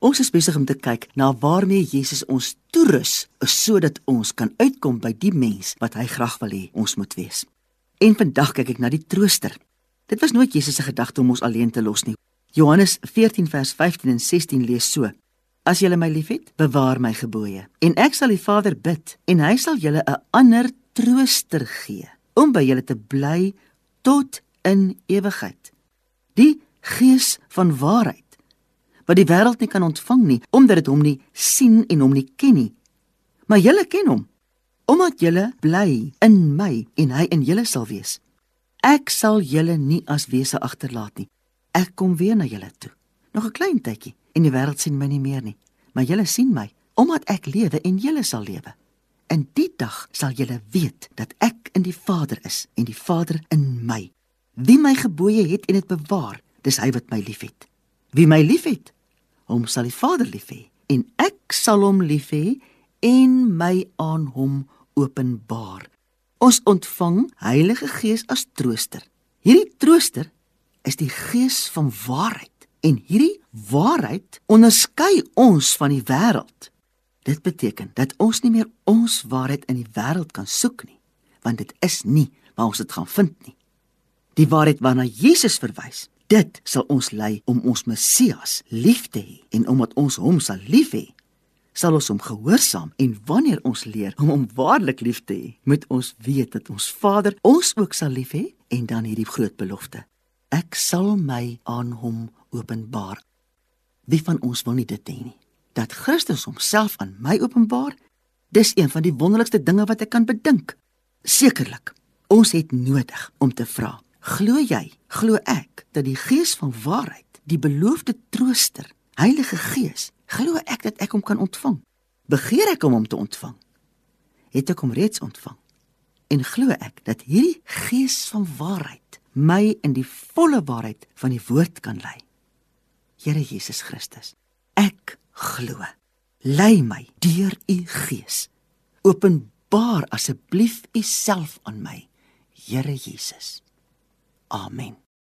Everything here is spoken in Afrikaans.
Ons is besig om te kyk na waarmee Jesus ons toerus, sodat ons kan uitkom by die mens wat hy graag wil hê ons moet wees. En vandag kyk ek na die trooster. Dit was nooit Jesus se gedagte om ons alleen te los nie. Johannes 14 vers 15 en 16 lees so: As julle my liefhet, bewaar my gebooie, en ek sal die Vader bid, en hy sal julle 'n ander trooster gee om by julle te bly tot in ewigheid. Die Gees van waarheid wat die wêreld nie kan ontvang nie omdat dit hom nie sien en hom nie ken nie. Maar julle ken hom omdat julle bly in my en hy in julle sal wees. Ek sal julle nie as wese agterlaat nie. Ek kom weer na julle toe. Nog 'n klein tydjie en die wêreld sien my nie meer nie, maar julle sien my omdat ek lewe en julle sal lewe. In die dag sal julle weet dat ek in die Vader is en die Vader in my. Wie my gebooie het en dit bewaar, dis hy wat my liefhet. Wie my liefhet, hom sal die Vader lief hê en ek sal hom lief hê en my aan hom openbaar. Ons ontvang Heilige Gees as trooster. Hierdie trooster is die Gees van waarheid en hierdie waarheid onderskei ons van die wêreld. Dit beteken dat ons nie meer ons waarheid in die wêreld kan soek nie, want dit is nie waar ons dit gaan vind nie. Die waarheid waarna Jesus verwys, Dit sal ons lei om ons Messias lief te hê en omdat ons hom sal lief hê, sal ons hom gehoorsaam en wanneer ons leer om hom waarlik lief te hê, moet ons weet dat ons Vader ons ook sal lief hê en dan hierdie groot belofte. Ek sal my aan hom openbaar. Wie van ons wil nie dit hê nie? Dat Christus homself aan my openbaar, dis een van die wonderlikste dinge wat ek kan bedink. Sekerlik, ons het nodig om te vra Glo jy, glo ek dat die Gees van waarheid, die beloofde trooster, Heilige Gees, glo ek dat ek hom kan ontvang? Begeer ek om hom te ontvang? Het ek hom reeds ontvang? En glo ek dat hierdie Gees van waarheid my in die volle waarheid van die woord kan lei? Here Jesus Christus, ek glo. Lei my deur u Gees. Openbaar asseblief u self aan my, Here Jesus. Amen.